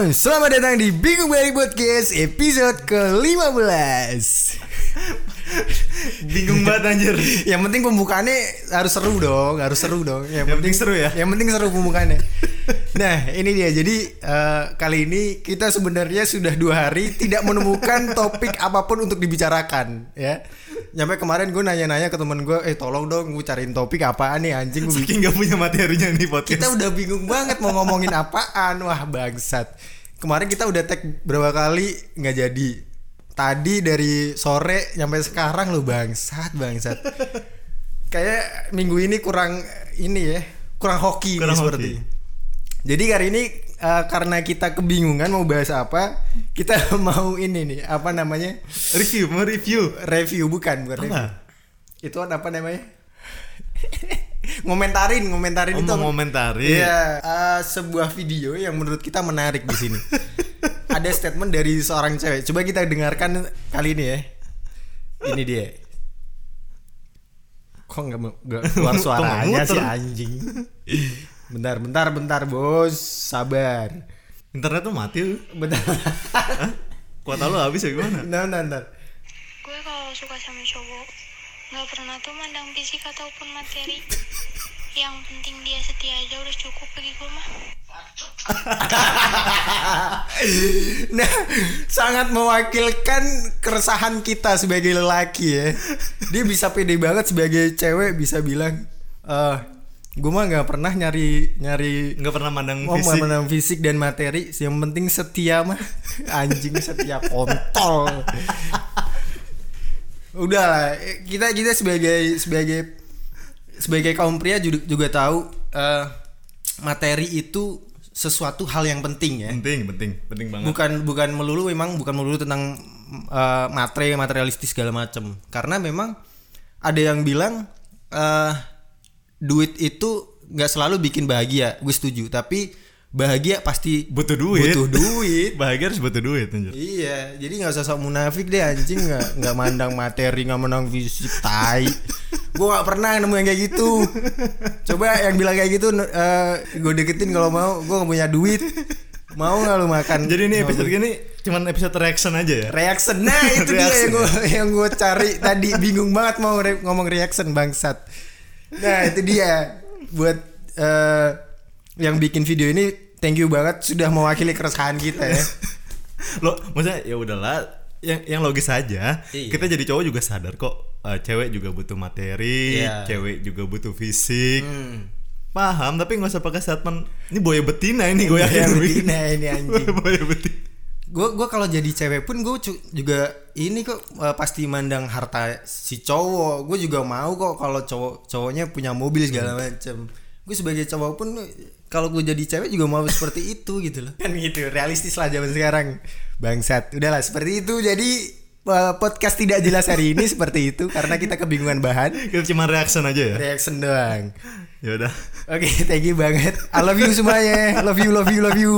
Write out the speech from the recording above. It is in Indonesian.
Selamat datang di Bingung Bali Podcast episode ke-15 Bingung banget anjir. Yang penting pembukaannya harus seru dong Harus seru dong. Yang, Yang penting seru ya? Yang penting seru pembukaannya. Nah ini dia. Jadi eh, kali ini kita sebenarnya sudah dua hari Tidak menemukan topik apa pun untuk dibicarakan ya Nyampe kemarin gue nanya-nanya ke temen gue Eh tolong dong gue cariin topik apaan nih anjing? Gue Saking gak punya materinya nih podcast. kita udah bingung banget mau ngomongin apaan. Wah bangsat. Kemarin kita udah tag berapa kali nggak jadi. Tadi dari sore sampai sekarang lu bangsat bangsat. Kayak minggu ini kurang ini ya kurang hoki Kurang nih hoki. seperti jadi hari ini eh, karena kita kebingungan mau bahas apa kita mau ini nih apa namanya review, mau review. review bukan bukan review itu apa namanya ngomentarin ngomentarin Oh, itu ngomentarin. Iya, eh, sebuah video yang menurut kita menarik di sini. Ada statement dari seorang cewek. Coba kita dengarkan kali ini ya. Ini dia. Kok nggak keluar suaranya muter? anjing? Bentar, bentar, bentar, bos. Sabar. Internet tuh mati. lu. Bentar. Kuota lu habis ya gimana? Bentar, bentar, bentar. gue kalau suka sama cowok nggak pernah tuh mandang fisik ataupun materi yang penting dia setia aja udah cukup bagi gue mah Nah, sangat mewakilkan keresahan kita sebagai lelaki ya. Dia bisa pede banget sebagai cewek bisa bilang, eh, gue mah nggak pernah nyari nyari Nggak pernah mandang mau fisik. menang fisik dan materi. Yang penting setia mah, anjing setia kontol. Udah lah, kita kita sebagai sebagai sebagai kaum pria juga, juga tahu eh, materi itu sesuatu hal yang penting ya Penting, penting, penting banget. bukan bukan melulu memang bukan melulu tentang uh, materi materialistis segala macam karena memang ada yang bilang eh duit itu nggak selalu bikin bahagia gue setuju. Tapi bahagia pasti Butuh duit. butuh duit. Bahagia harus butuh duit anjir. iya jadi nggak usah sok munafik deh anjing. Nggak nggak mandang materi nggak mandang fisik tai. Gue nggak pernah nemu yang kayak gitu. Coba yang bilang kayak gitu gue deketin kalau mau gue nggak punya duit. Mau nggak lu makan? Jadi ini episode gini cuman episode reaction aja ya. reaction. Nah itu dia yang gue yang gue cari tadi. Bingung banget mau re- ngomong reaction bangsat nah itu dia buat eh, yang bikin video ini thank you banget sudah mewakili keresahan kita ya Lo maksudnya ya udahlah yang yang logis aja. Iya. Kita jadi cowok juga sadar kok eh, cewek juga butuh materi, Iya. cewek juga butuh fisik. Hmm. Paham, tapi nggak usah pakai statement. Ini boya betina ini gue Ya, yakin. betina ini anjing boya betina. Gue gue kalau jadi cewek pun gue juga ini kok eh, pasti mandang harta si cowok. Gue juga mau kok kalau cowok cowoknya punya mobil segala macem. Gue sebagai cowok pun kalau gue jadi cewek juga mau seperti itu gitu loh. Kan gitu realistis lah zaman sekarang. Bangsat udahlah seperti itu. Jadi eh, podcast tidak jelas hari ini seperti itu karena kita kebingungan bahan. Kita cuma reaction aja ya. reaction doang. Ya udah. oke thank you banget. I love you semuanya. Love you love you love you